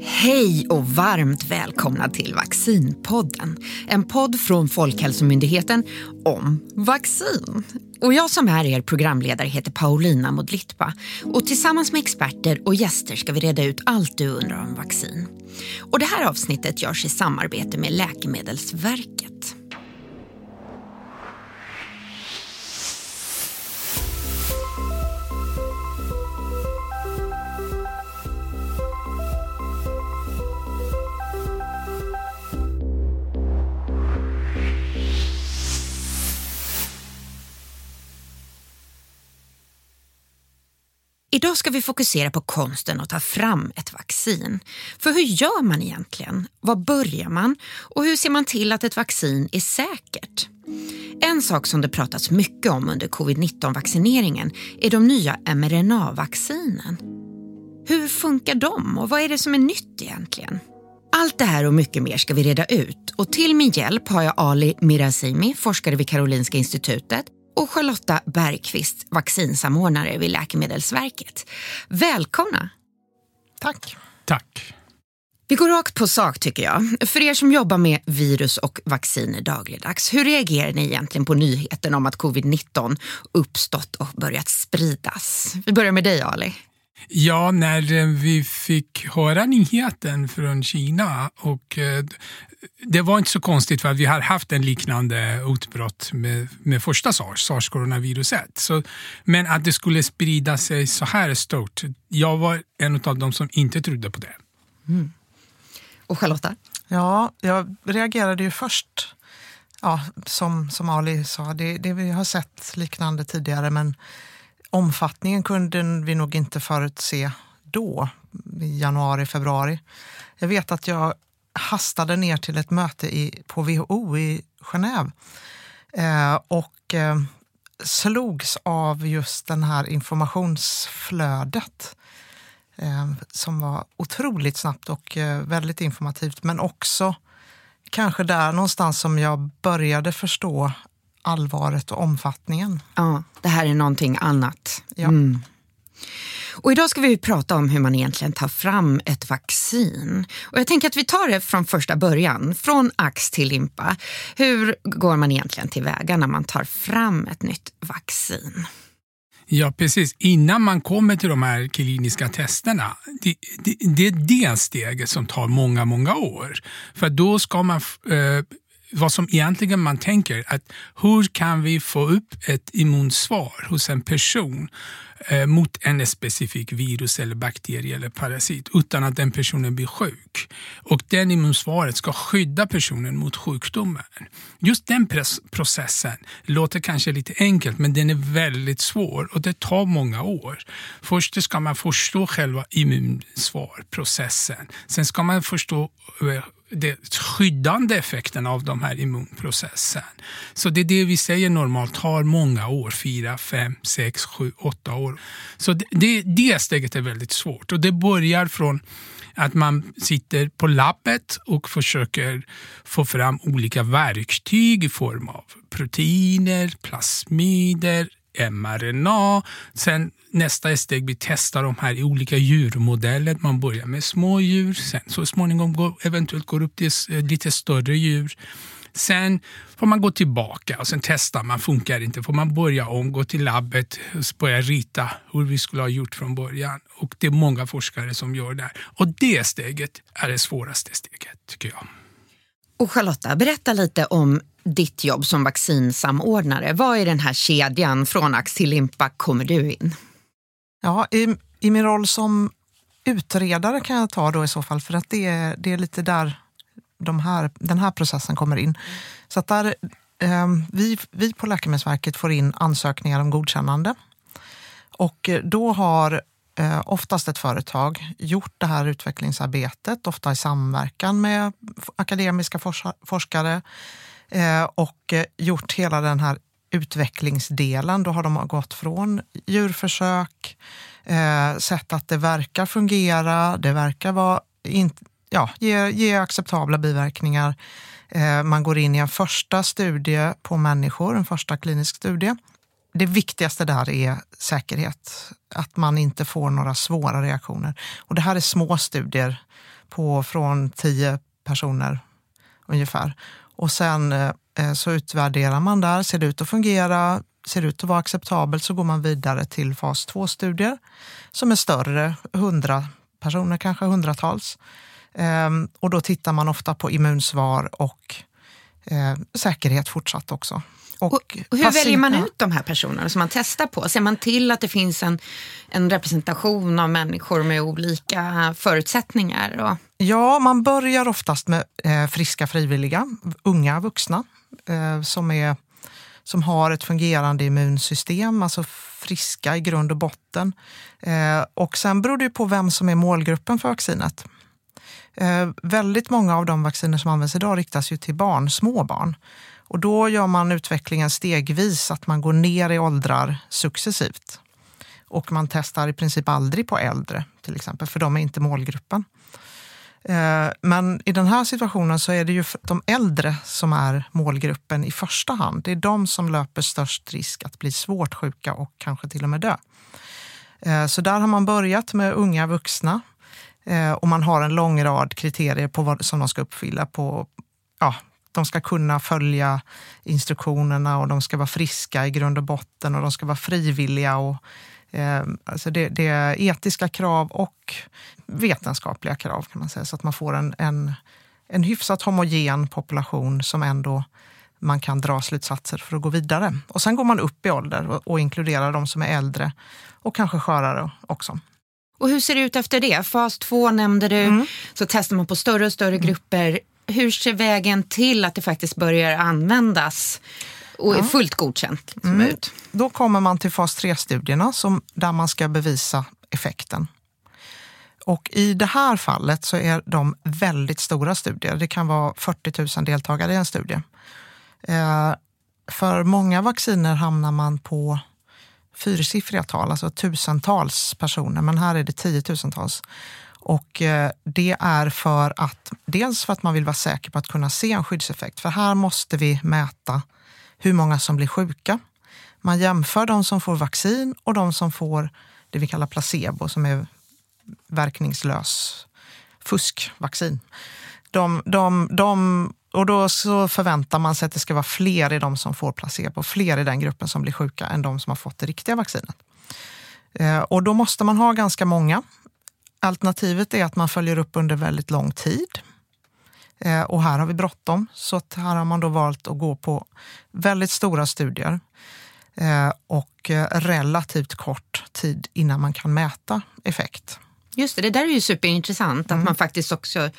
Hej och varmt välkomna till Vaccinpodden. En podd från Folkhälsomyndigheten om vaccin. Och jag som är er programledare heter Paulina Modlitba och tillsammans med experter och gäster ska vi reda ut allt du undrar om vaccin. Och det här avsnittet görs i samarbete med Läkemedelsverket. Idag ska vi fokusera på konsten att ta fram ett vaccin. För hur gör man egentligen? Var börjar man? Och hur ser man till att ett vaccin är säkert? En sak som det pratats mycket om under covid-19-vaccineringen är de nya mRNA-vaccinen. Hur funkar de och vad är det som är nytt egentligen? Allt det här och mycket mer ska vi reda ut och till min hjälp har jag Ali Mirazimi, forskare vid Karolinska institutet och Charlotta Bergqvist, vaccinsamordnare vid Läkemedelsverket. Välkomna! Tack. Tack. Vi går rakt på sak tycker jag. För er som jobbar med virus och vacciner dagligdags, hur reagerar ni egentligen på nyheten om att covid-19 uppstått och börjat spridas? Vi börjar med dig Ali. Ja, när eh, vi fick höra nyheten från Kina och eh, det var inte så konstigt för att vi har haft en liknande utbrott med, med första sars, sars-coronaviruset. Så, men att det skulle sprida sig så här stort, jag var en av de som inte trodde på det. Mm. Och Charlotta? Ja, jag reagerade ju först, ja, som, som Ali sa, det, det vi har sett liknande tidigare men omfattningen kunde vi nog inte förutse då, i januari, februari. Jag vet att jag hastade ner till ett möte i, på WHO i Genève eh, och eh, slogs av just den här informationsflödet eh, som var otroligt snabbt och eh, väldigt informativt men också kanske där någonstans som jag började förstå allvaret och omfattningen. Ja, det här är någonting annat. Ja. Mm. Och idag ska vi prata om hur man egentligen tar fram ett vaccin. Och jag tänker att vi tar det från första början, från ax till limpa. Hur går man egentligen tillväga när man tar fram ett nytt vaccin? Ja, precis. Innan man kommer till de här kliniska testerna, det, det, det är det steget som tar många, många år. För då ska man eh, vad som egentligen man tänker, att hur kan vi få upp ett immunsvar hos en person eh, mot en specifik virus eller bakterie eller parasit utan att den personen blir sjuk. Och den immunsvaret ska skydda personen mot sjukdomen. Just den processen låter kanske lite enkelt men den är väldigt svår och det tar många år. Först ska man förstå själva immunsvarprocessen. Sen ska man förstå eh, den skyddande effekten av de här immunprocessen. Så det är det vi säger normalt tar många år, fyra, fem, sex, sju, åtta år. Så det, det, det steget är väldigt svårt och det börjar från att man sitter på labbet och försöker få fram olika verktyg i form av proteiner, plasmider, mRNA. Sen nästa steg, vi testar de här i olika djurmodeller. Man börjar med små djur, sen så småningom går, eventuellt går upp till eh, lite större djur. Sen får man gå tillbaka och sen testar man, funkar inte får man börja om, gå till labbet och börja rita hur vi skulle ha gjort från början. Och det är många forskare som gör det. Och det steget är det svåraste steget tycker jag. Och Charlotta, berätta lite om ditt jobb som vaccinsamordnare. Vad i den här kedjan från ax till limpa kommer du in? Ja, i, i min roll som utredare kan jag ta då i så fall, för att det är, det är lite där de här, den här processen kommer in. Så att där, eh, vi, vi på Läkemedelsverket får in ansökningar om godkännande. Och eh, då har eh, oftast ett företag gjort det här utvecklingsarbetet, ofta i samverkan med akademiska forskare eh, och eh, gjort hela den här utvecklingsdelen. Då har de gått från djurförsök, eh, sett att det verkar fungera, det verkar vara in, ja, ge, ge acceptabla biverkningar. Eh, man går in i en första studie på människor, en första klinisk studie det viktigaste där är säkerhet. Att man inte får några svåra reaktioner. Och det här är små studier på från tio personer ungefär. Och sen eh, så utvärderar man där, ser det ut att fungera, ser det ut att vara acceptabelt så går man vidare till fas 2-studier som är större, hundra personer, kanske hundratals. Eh, och då tittar man ofta på immunsvar och eh, säkerhet fortsatt också. Och, och hur väljer man ut de här personerna som man testar på? Ser man till att det finns en, en representation av människor med olika förutsättningar? Och... Ja, man börjar oftast med eh, friska frivilliga, unga vuxna eh, som, är, som har ett fungerande immunsystem, alltså friska i grund och botten. Eh, och sen beror det på vem som är målgruppen för vaccinet. Eh, väldigt många av de vacciner som används idag riktas ju till barn, små barn. Och då gör man utvecklingen stegvis, att man går ner i åldrar successivt. Och man testar i princip aldrig på äldre, till exempel, för de är inte målgruppen. Eh, men i den här situationen så är det ju de äldre som är målgruppen i första hand. Det är de som löper störst risk att bli svårt sjuka och kanske till och med dö. Eh, så där har man börjat med unga vuxna eh, och man har en lång rad kriterier på vad som de ska uppfylla på ja, de ska kunna följa instruktionerna och de ska vara friska i grund och botten och de ska vara frivilliga. Och, eh, alltså det, det, är etiska krav och vetenskapliga krav kan man säga, så att man får en, en, en hyfsat homogen population som ändå man kan dra slutsatser för att gå vidare. Och sen går man upp i ålder och, och inkluderar de som är äldre och kanske skörare också. Och hur ser det ut efter det? Fas 2 nämnde du, mm. så testar man på större och större grupper hur ser vägen till att det faktiskt börjar användas och är fullt godkänt liksom, mm. ut? Då kommer man till fas 3-studierna där man ska bevisa effekten. Och i det här fallet så är de väldigt stora studier. Det kan vara 40 000 deltagare i en studie. Eh, för många vacciner hamnar man på fyrsiffriga tal, alltså tusentals personer, men här är det tiotusentals. Och eh, det är för att, dels för att man vill vara säker på att kunna se en skyddseffekt. För här måste vi mäta hur många som blir sjuka. Man jämför de som får vaccin och de som får det vi kallar placebo, som är verkningslös fuskvaccin. De, de, de, och då så förväntar man sig att det ska vara fler i de som får placebo, fler i den gruppen som blir sjuka än de som har fått det riktiga vaccinet. Eh, och då måste man ha ganska många Alternativet är att man följer upp under väldigt lång tid. Eh, och här har vi bråttom, så att här har man då valt att gå på väldigt stora studier eh, och eh, relativt kort tid innan man kan mäta effekt. Just det, det där är ju superintressant mm. att man faktiskt också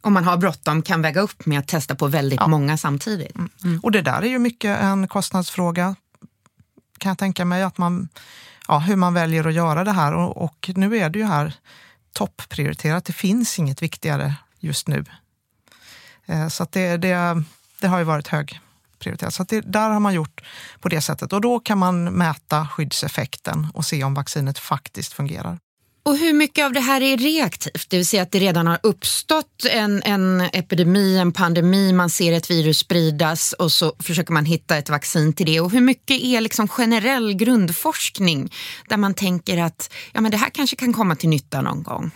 om man har bråttom kan väga upp med att testa på väldigt ja. många samtidigt. Mm. Mm. Och det där är ju mycket en kostnadsfråga kan jag tänka mig, att man, ja, hur man väljer att göra det här. Och, och nu är det ju här topprioriterat. Det finns inget viktigare just nu. Eh, så det, det, det har ju varit högprioriterat. Så det, där har man gjort på det sättet. Och då kan man mäta skyddseffekten och se om vaccinet faktiskt fungerar. Och hur mycket av det här är reaktivt? Det vill säga att det redan har uppstått en, en epidemi, en pandemi, man ser ett virus spridas och så försöker man hitta ett vaccin till det. Och hur mycket är liksom generell grundforskning där man tänker att ja, men det här kanske kan komma till nytta någon gång?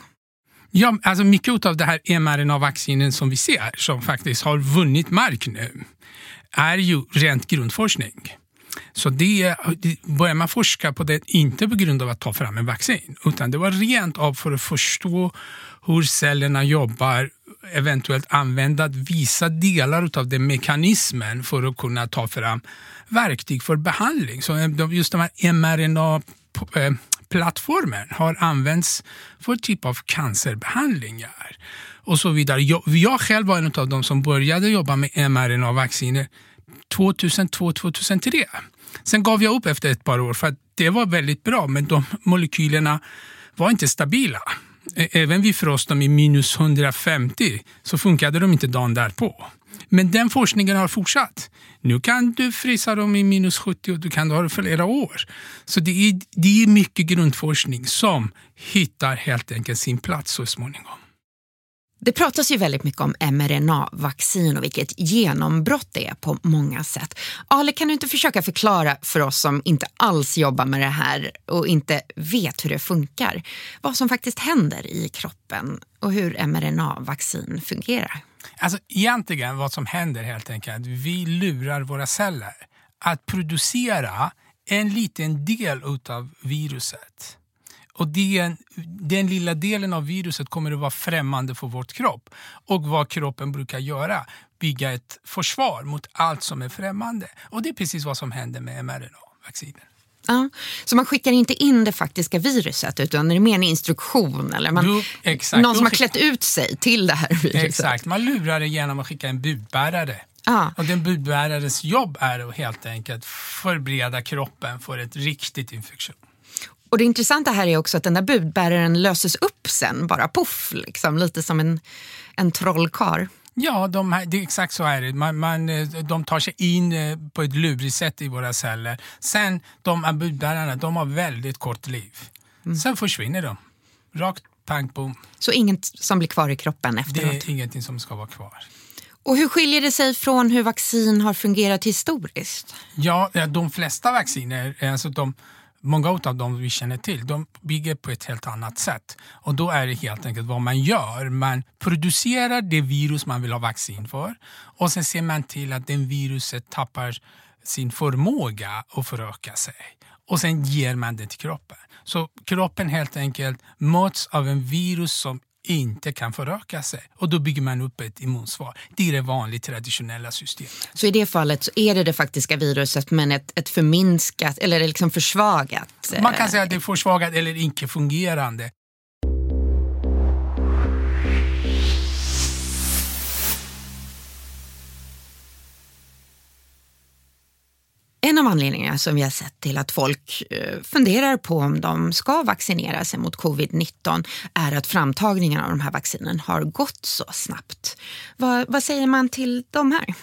Ja, alltså mycket av det här mRNA-vaccinen som vi ser, som faktiskt har vunnit mark nu, är ju rent grundforskning. Så det, det började man forska på det inte på grund av att ta fram en vaccin, utan det var rent av för att förstå hur cellerna jobbar, eventuellt använda vissa delar av den mekanismen för att kunna ta fram verktyg för behandling. Så eh, just de här mRNA plattformen har använts för typ av cancerbehandlingar och så vidare. Jag, jag själv var en av de som började jobba med mRNA-vacciner 2002-2003. Sen gav jag upp efter ett par år för att det var väldigt bra men de molekylerna var inte stabila. Även vid frostom i minus 150 så funkade de inte dagen därpå. Men den forskningen har fortsatt. Nu kan du frysa dem i minus 70 och du kan ha det flera år. Så det är, det är mycket grundforskning som hittar helt enkelt sin plats så småningom. Det pratas ju väldigt mycket om mRNA-vaccin och vilket genombrott det är på många sätt. Ale, kan du inte försöka förklara för oss som inte alls jobbar med det här och inte vet hur det funkar, vad som faktiskt händer i kroppen och hur mRNA-vaccin fungerar? Alltså egentligen vad som händer helt enkelt, vi lurar våra celler att producera en liten del av viruset. Och den, den lilla delen av viruset kommer att vara främmande för vår kropp. Och vad kroppen brukar göra, bygga ett försvar mot allt som är främmande. Och det är precis vad som händer med mRNA-vacciner. Ja, så man skickar inte in det faktiska viruset utan det är mer en instruktion eller man, Jo, exakt. någon som har klätt ut sig till det här viruset. Exakt, man lurar det genom att skicka en budbärare. Ja. Och den budbärares jobb är att helt enkelt förbereda kroppen för ett riktigt infektion. Och det intressanta här är också att den där budbäraren löses upp sen, bara poff, liksom, lite som en, en trollkar. Ja, de här, det är exakt så är det. Man, man, eh, de tar sig in eh, på ett lurigt sätt i våra celler. Sen, de budbärarna, de har väldigt kort liv. Sen försvinner de. Rakt pang bom. Så inget som blir kvar i kroppen Det efteråt. är ingenting som ska vara kvar. Och hur skiljer det sig från hur vaccin har fungerat historiskt? Ja, ja, de flesta vacciner, eh, alltså de, många av dem vi känner till, de bygger på ett helt annat sätt. Och då är det helt enkelt vad man gör. Man producerar det virus man vill ha vaccin för och sen ser man till att den viruset tappar sin förmåga att föröka sig. Och sen ger man det till kroppen. Så kroppen helt enkelt möts av en virus som inte kan föröka sig. Och då bygger man upp ett immunsvar. Det är det vanliga traditionella systemet. Så i det fallet så är det det faktiska viruset men ett, ett förminskat eller liksom försvagat. Man kan eh, säga att det är försvagat eller icke fungerande. En av anledningarna som vi har sett till att folk eh, funderar på om de ska vaccinera sig mot covid-19 är att framtagningen av de här vaccinen har gått så snabbt. Vad, vad säger man till de här?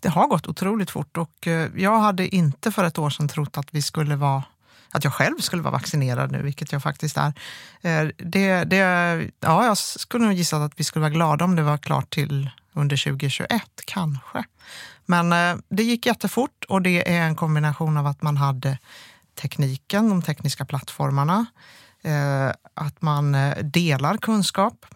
Det har gått otroligt fort och eh, jag hade inte för ett år sedan trott att vi skulle vara att jag själv skulle vara vaccinerad nu, vilket jag faktiskt är. Eh, det, det, ja, jag skulle nog gissa att vi skulle vara glada om det var klart till under 2021, kanske. Men eh, det gick jättefort och det är en kombination av att man hade tekniken, de tekniska plattformarna, eh, att man eh, delar kunskap.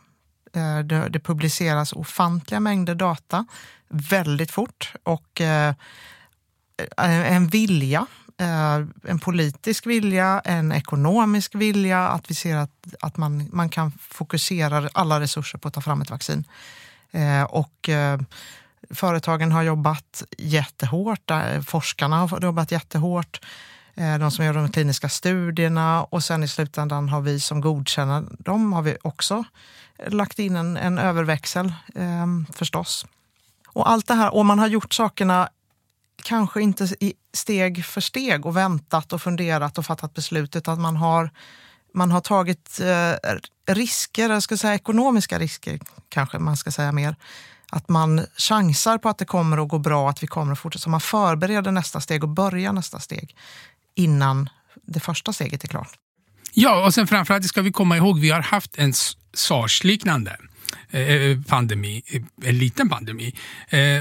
Eh, Det, det publiceras ofantliga mängder data väldigt fort och eh, en vilja, eh, en politisk vilja, en ekonomisk vilja att vi ser att, att man, man kan fokusera alla resurser på att ta fram ett vaccin. Eh, och eh, företagen har jobbat jättehårt, eh, forskarna har jobbat jättehårt, de som gör de kliniska studierna och sen i slutändan har vi som godkänner dem har vi också lagt in en, en överväxel eh, förstås. Och allt det här, och man har gjort sakerna kanske inte i steg för steg och väntat och funderat och fattat beslut utan man har, man har tagit eh, risker, jag ska säga ekonomiska risker kanske man ska säga mer. Att man chansar på att det kommer att gå bra, att vi kommer att fortsätta. Så man förbereder nästa steg och börjar nästa steg innan det första steget är klart. Ja, och sen framförallt ska vi komma ihåg vi har haft en SARS-liknande eh, eh, pandemi, eh, en liten pandemi.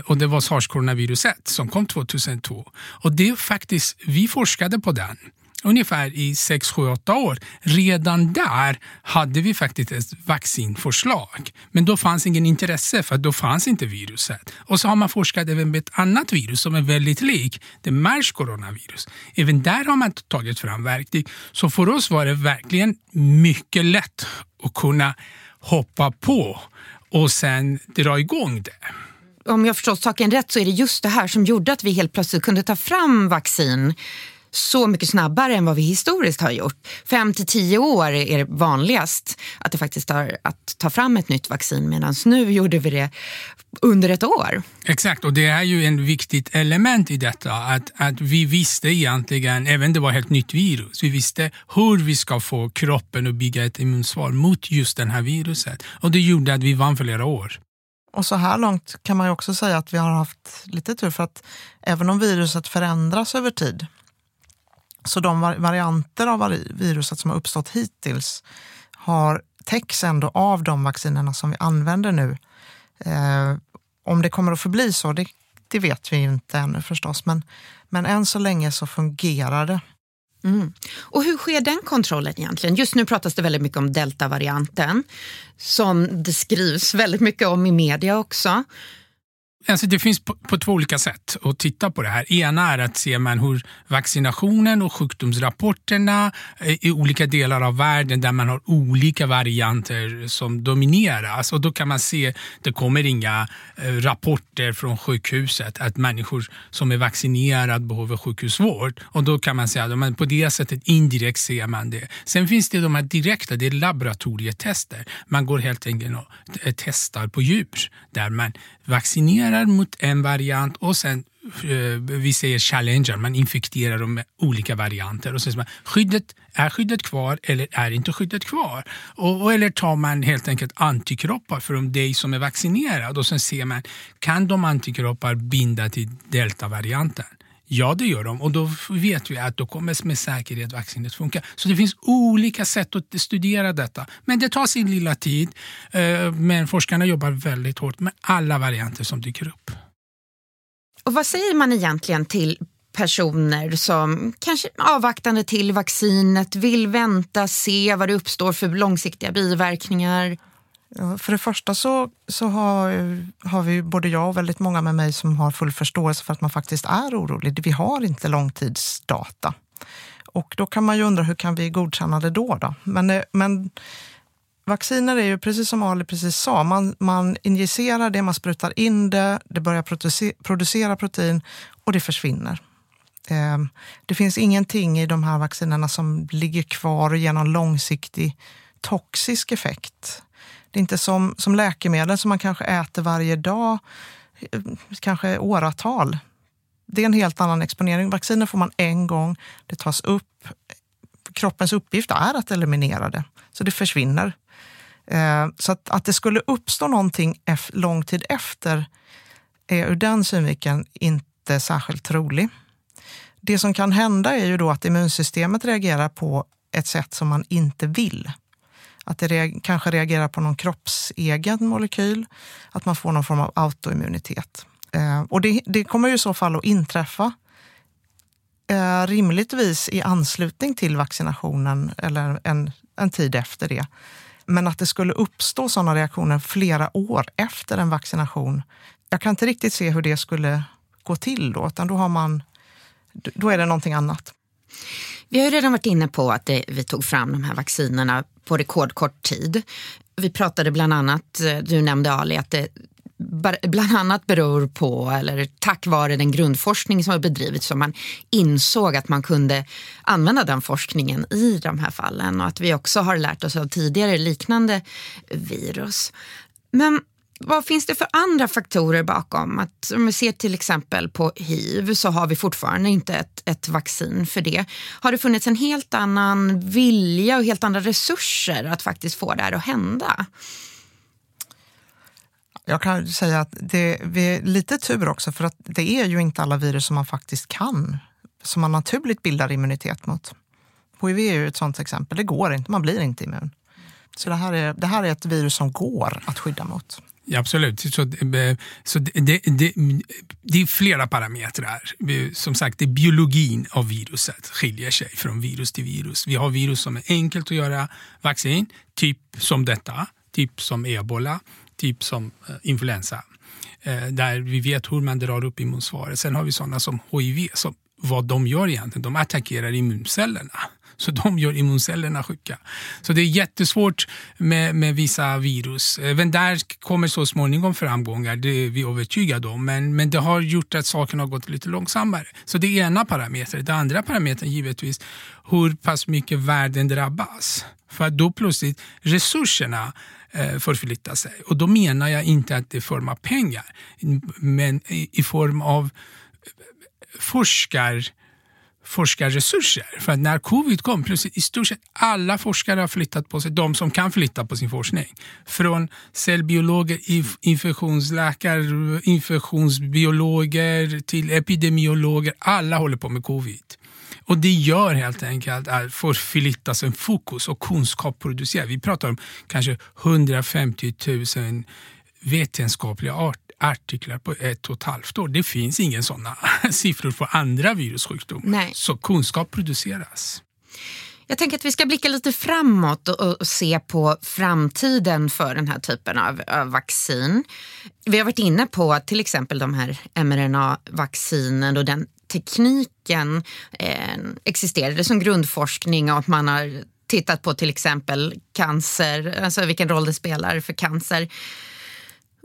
Och det var sars-coronaviruset som kom 2002. Och det är faktiskt, vi forskade på den ungefär i 6, 7, 8 år. Redan där hade vi faktiskt ett vaccinförslag. Men då fanns ingen intresse för då fanns inte viruset. Och så har man forskat även med ett annat virus som är väldigt lik, det mers coronavirus. Även där har man tagit fram verktyg. Så för oss var det verkligen mycket lätt att kunna hoppa på och sen dra igång det. Om jag förstått saken rätt så är det just det här som gjorde att vi helt plötsligt kunde ta fram vaccin så mycket snabbare än vad vi historiskt har gjort. Fem till tio år är det vanligast att det faktiskt tar att ta fram ett nytt vaccin medan nu gjorde vi det under ett år. Exakt, och det är ju en viktigt element i detta. Att, att vi visste egentligen, även det var ett helt nytt virus, vi visste hur vi ska få kroppen att bygga ett immunsvar mot just det här viruset. Och det gjorde att vi vann flera år. Och så här långt kan man ju också säga att vi har haft lite tur för att även om viruset förändras över tid så de varianter av viruset som har uppstått hittills har täcks ändå av de vaccinerna som vi använder nu. Eh, om det kommer att förbli så, det, det vet vi inte ännu förstås, men, men än så länge så fungerar det. Mm. Och hur sker den kontrollen egentligen? Just nu pratas det väldigt mycket om deltavarianten som det skrivs väldigt mycket om i media också. Alltså det finns på, på, två olika sätt att titta på det här. Ena är att se man hur vaccinationen och sjukdomsrapporterna eh, i olika delar av världen där man har olika varianter som domineras. Alltså, och då kan man se, det kommer inga eh, rapporter från sjukhuset att människor som är vaccinerade behöver sjukhusvård. Och då kan man säga att på det sättet indirekt ser man det. Sen finns det de här direkta, det är laboratorietester. Man går helt enkelt och testar på djur där man vaccinerar mot en variant och sen eh, vi säger challenger, man infekterar dem med olika varianter. Och så man, skyddet, är skyddet kvar eller är inte skyddet kvar? Och, eller tar man helt enkelt antikroppar från dig som är vaccinerad och sen ser man, kan de antikroppar binda till deltavarianten? Ja, det gör de och då vet vi att då kommer med säkerhet vaccinet funka. Så det finns olika sätt att studera detta. Men det tar sin lilla tid. Eh, men forskarna jobbar väldigt hårt med alla varianter som dyker upp. Och vad säger man egentligen till personer som kanske avvaktande till vaccinet vill vänta, se vad det uppstår för långsiktiga biverkningar? För det första så, så har, har vi både jag och väldigt många med mig som har full förståelse för att man faktiskt är orolig. Vi har inte långtidsdata. Och då kan man ju undra hur kan vi godkänna det då? då? Men, eh, men vacciner är ju precis som Ali precis sa, man, man injicerar det, man sprutar in det, det börjar producera, producera protein och det försvinner. Eh, det finns ingenting i de här vaccinerna som ligger kvar och ger någon långsiktig toxisk effekt. Det är inte som, som läkemedel som man kanske äter varje dag, eh, kanske åratal. Det är en helt annan exponering. Vacciner får man en gång, det tas upp. Kroppens uppgift är att eliminera det, så det försvinner. Eh, så att, att det skulle uppstå någonting lång tid efter är ur den synvinkeln inte särskilt trolig. Det som kan hända är ju då att immunsystemet reagerar på ett sätt som man inte vill. Att det reager, kanske reagerar på någon kroppsegen molekyl, att man får någon form av autoimmunitet. Eh, och det, det, kommer ju i så fall att inträffa eh, rimligtvis i anslutning till vaccinationen eller en, en tid efter det. Men att det skulle uppstå sådana reaktioner flera år efter en vaccination, jag kan inte riktigt se hur det skulle gå till då, utan då, har man, då är det någonting annat. Vi har ju redan varit inne på att det, vi tog fram de här vaccinerna på rekordkort tid. Vi pratade bland annat, eh, du nämnde Ali, att det bland annat beror på, eller tack vare den grundforskning som har bedrivits, som man insåg att man kunde använda den forskningen i de här fallen och att vi också har lärt oss av tidigare liknande virus. Men vad finns det för andra faktorer bakom? Att om vi ser till exempel på hiv så har vi fortfarande inte ett, ett vaccin för det. Har det funnits en helt annan vilja och helt andra resurser att faktiskt få det här att hända? Jag kan säga att det är lite tur också för att det är ju inte alla virus som man faktiskt kan, som man naturligt bildar immunitet mot. HIV är ju ett sånt exempel, det går inte, man blir inte immun. Så det här är, det här är ett virus som går att skydda mot. Ja, absolut. Så, eh, så det, det, det, är flera parametrar. Som sagt, det biologin av viruset skiljer sig från virus till virus. Vi har virus som är enkelt att göra vaccin, typ som detta, typ som ebola, typ som eh, influensa. Eh, där vi vet hur man drar upp immunsvaret. Sen har vi sådana som HIV, som vad de gör egentligen, de attackerar immuncellerna. Så de gör immuncellerna sjuka. Så det är jättesvårt med, med vissa virus. Eh, Även där kommer så småningom framgångar, det är vi övertygade om. Men, men det har gjort att saken har gått lite långsammare. Så det är ena parametern. Det andra parametern givetvis hur pass mycket världen drabbas. För då plötsligt resurserna eh, förflyttar sig. Och då menar jag inte att det är i form av pengar, men i, i form av eh, forskar forskarresurser. För när covid kom, plötsligt i stort sett alla forskare har flyttat på sig, de som kan flytta på sin forskning. Från cellbiologer, infektionsläkare, infektionsbiologer till epidemiologer, alla håller på med covid. Och det gör helt enkelt att förflyttas en fokus och kunskap produceras. Vi pratar om kanske 150 000 vetenskapliga art artiklar på ett och ett halvt år. Det finns inga sådana siffror för andra virussjukdomar. Nej. Så kunskap produceras. Jag tänker att vi ska blicka lite framåt och, och se på framtiden för den här typen av, av, vaccin. Vi har varit inne på till exempel de här mRNA-vaccinen och den tekniken eh, existerade som grundforskning och att man har tittat på till exempel cancer, alltså vilken roll det spelar för cancer.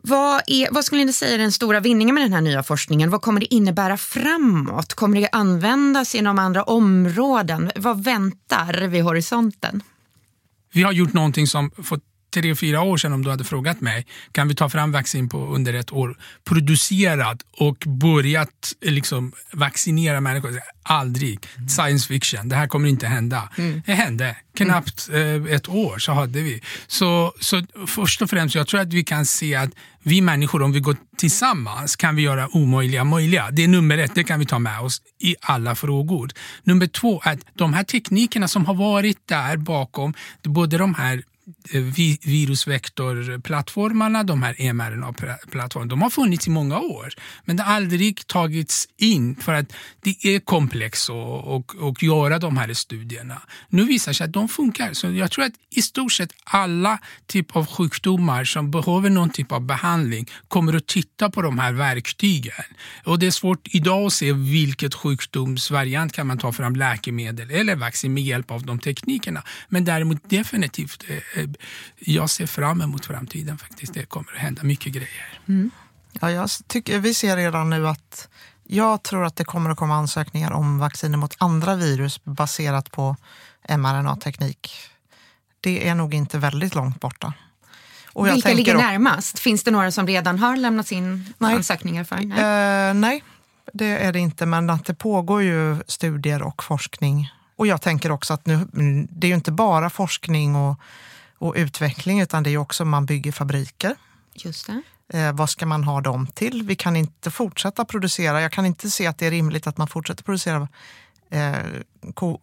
Vad, är, vad skulle ni säga är den stora vinningen med den här nya forskningen? Vad kommer det innebära framåt? Kommer det användas inom andra områden? Vad väntar vid horisonten? Vi har gjort någonting som fått tre, fyra år sedan om du hade frågat mig, kan vi ta fram vaccin på under ett år, producerat och börjat liksom, vaccinera människor? Aldrig. Mm. Science fiction, det här kommer inte hända. Mm. Det hände. Knappt mm. eh, ett år så hade vi. Så, så först och främst, jag tror att vi kan se att vi människor, om vi går tillsammans, kan vi göra omöjliga möjliga. Det är nummer ett, det kan vi ta med oss i alla frågor. Nummer två, att de här teknikerna som har varit där bakom, både de här Eh, Eh, virusvektorplattformarna, de här mRNA-plattformarna, de har funnits i många år. Men det har aldrig tagits in för att det är komplext att göra de här studierna. Nu visar sig att de funkar. Så jag tror att i stort sett alla typer av sjukdomar som behöver någon typ av behandling kommer att titta på de här verktygen. Och det är svårt idag att se vilket sjukdomsvariant kan man ta fram läkemedel eller vaccin med hjälp av de teknikerna. Men däremot definitivt Eh, jag ser fram emot framtiden faktiskt. Det kommer att hända mycket grejer. Mm. Ja, jag tycker, vi ser redan nu att jag tror att det kommer att komma ansökningar om vacciner mot andra virus baserat på mRNA-teknik. Det är nog inte väldigt långt borta. Och Vilka ligger närmast? Finns det några som redan har lämnats in nej. ansökningar för? Nej. Uh, nej, det är det inte. Men att det pågår ju studier och forskning. Och jag tänker också att nu, det är ju inte bara forskning och och utveckling utan det är också man bygger fabriker. Just det. Eh, vad ska man ha dem till? Vi kan inte fortsätta producera. Jag kan inte se att det är rimligt att man fortsätter producera eh,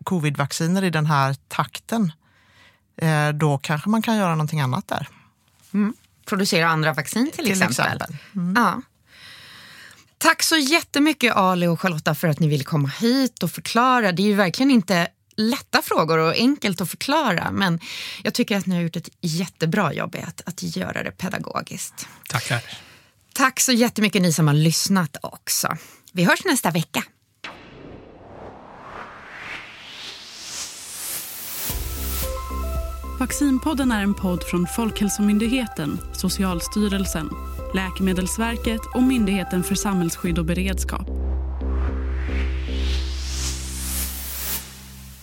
covidvacciner i den här takten. Eh, då kanske man kan göra någonting annat där. Mm. Producera andra vaccin till, till exempel. exempel. Mm. Ja. Tack så jättemycket Ali och Charlotta för att ni ville komma hit och förklara. Det är ju verkligen inte lätta frågor och enkelt att förklara. Men jag tycker att ni har gjort ett jättebra jobb i att, att göra det pedagogiskt. Tackar. Tack så jättemycket ni som har lyssnat också. Vi hörs nästa vecka. Vaccinpodden är en podd från Folkhälsomyndigheten, Socialstyrelsen, Läkemedelsverket och Myndigheten för samhällsskydd och beredskap.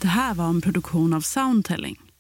Det här var en produktion av Soundtelling.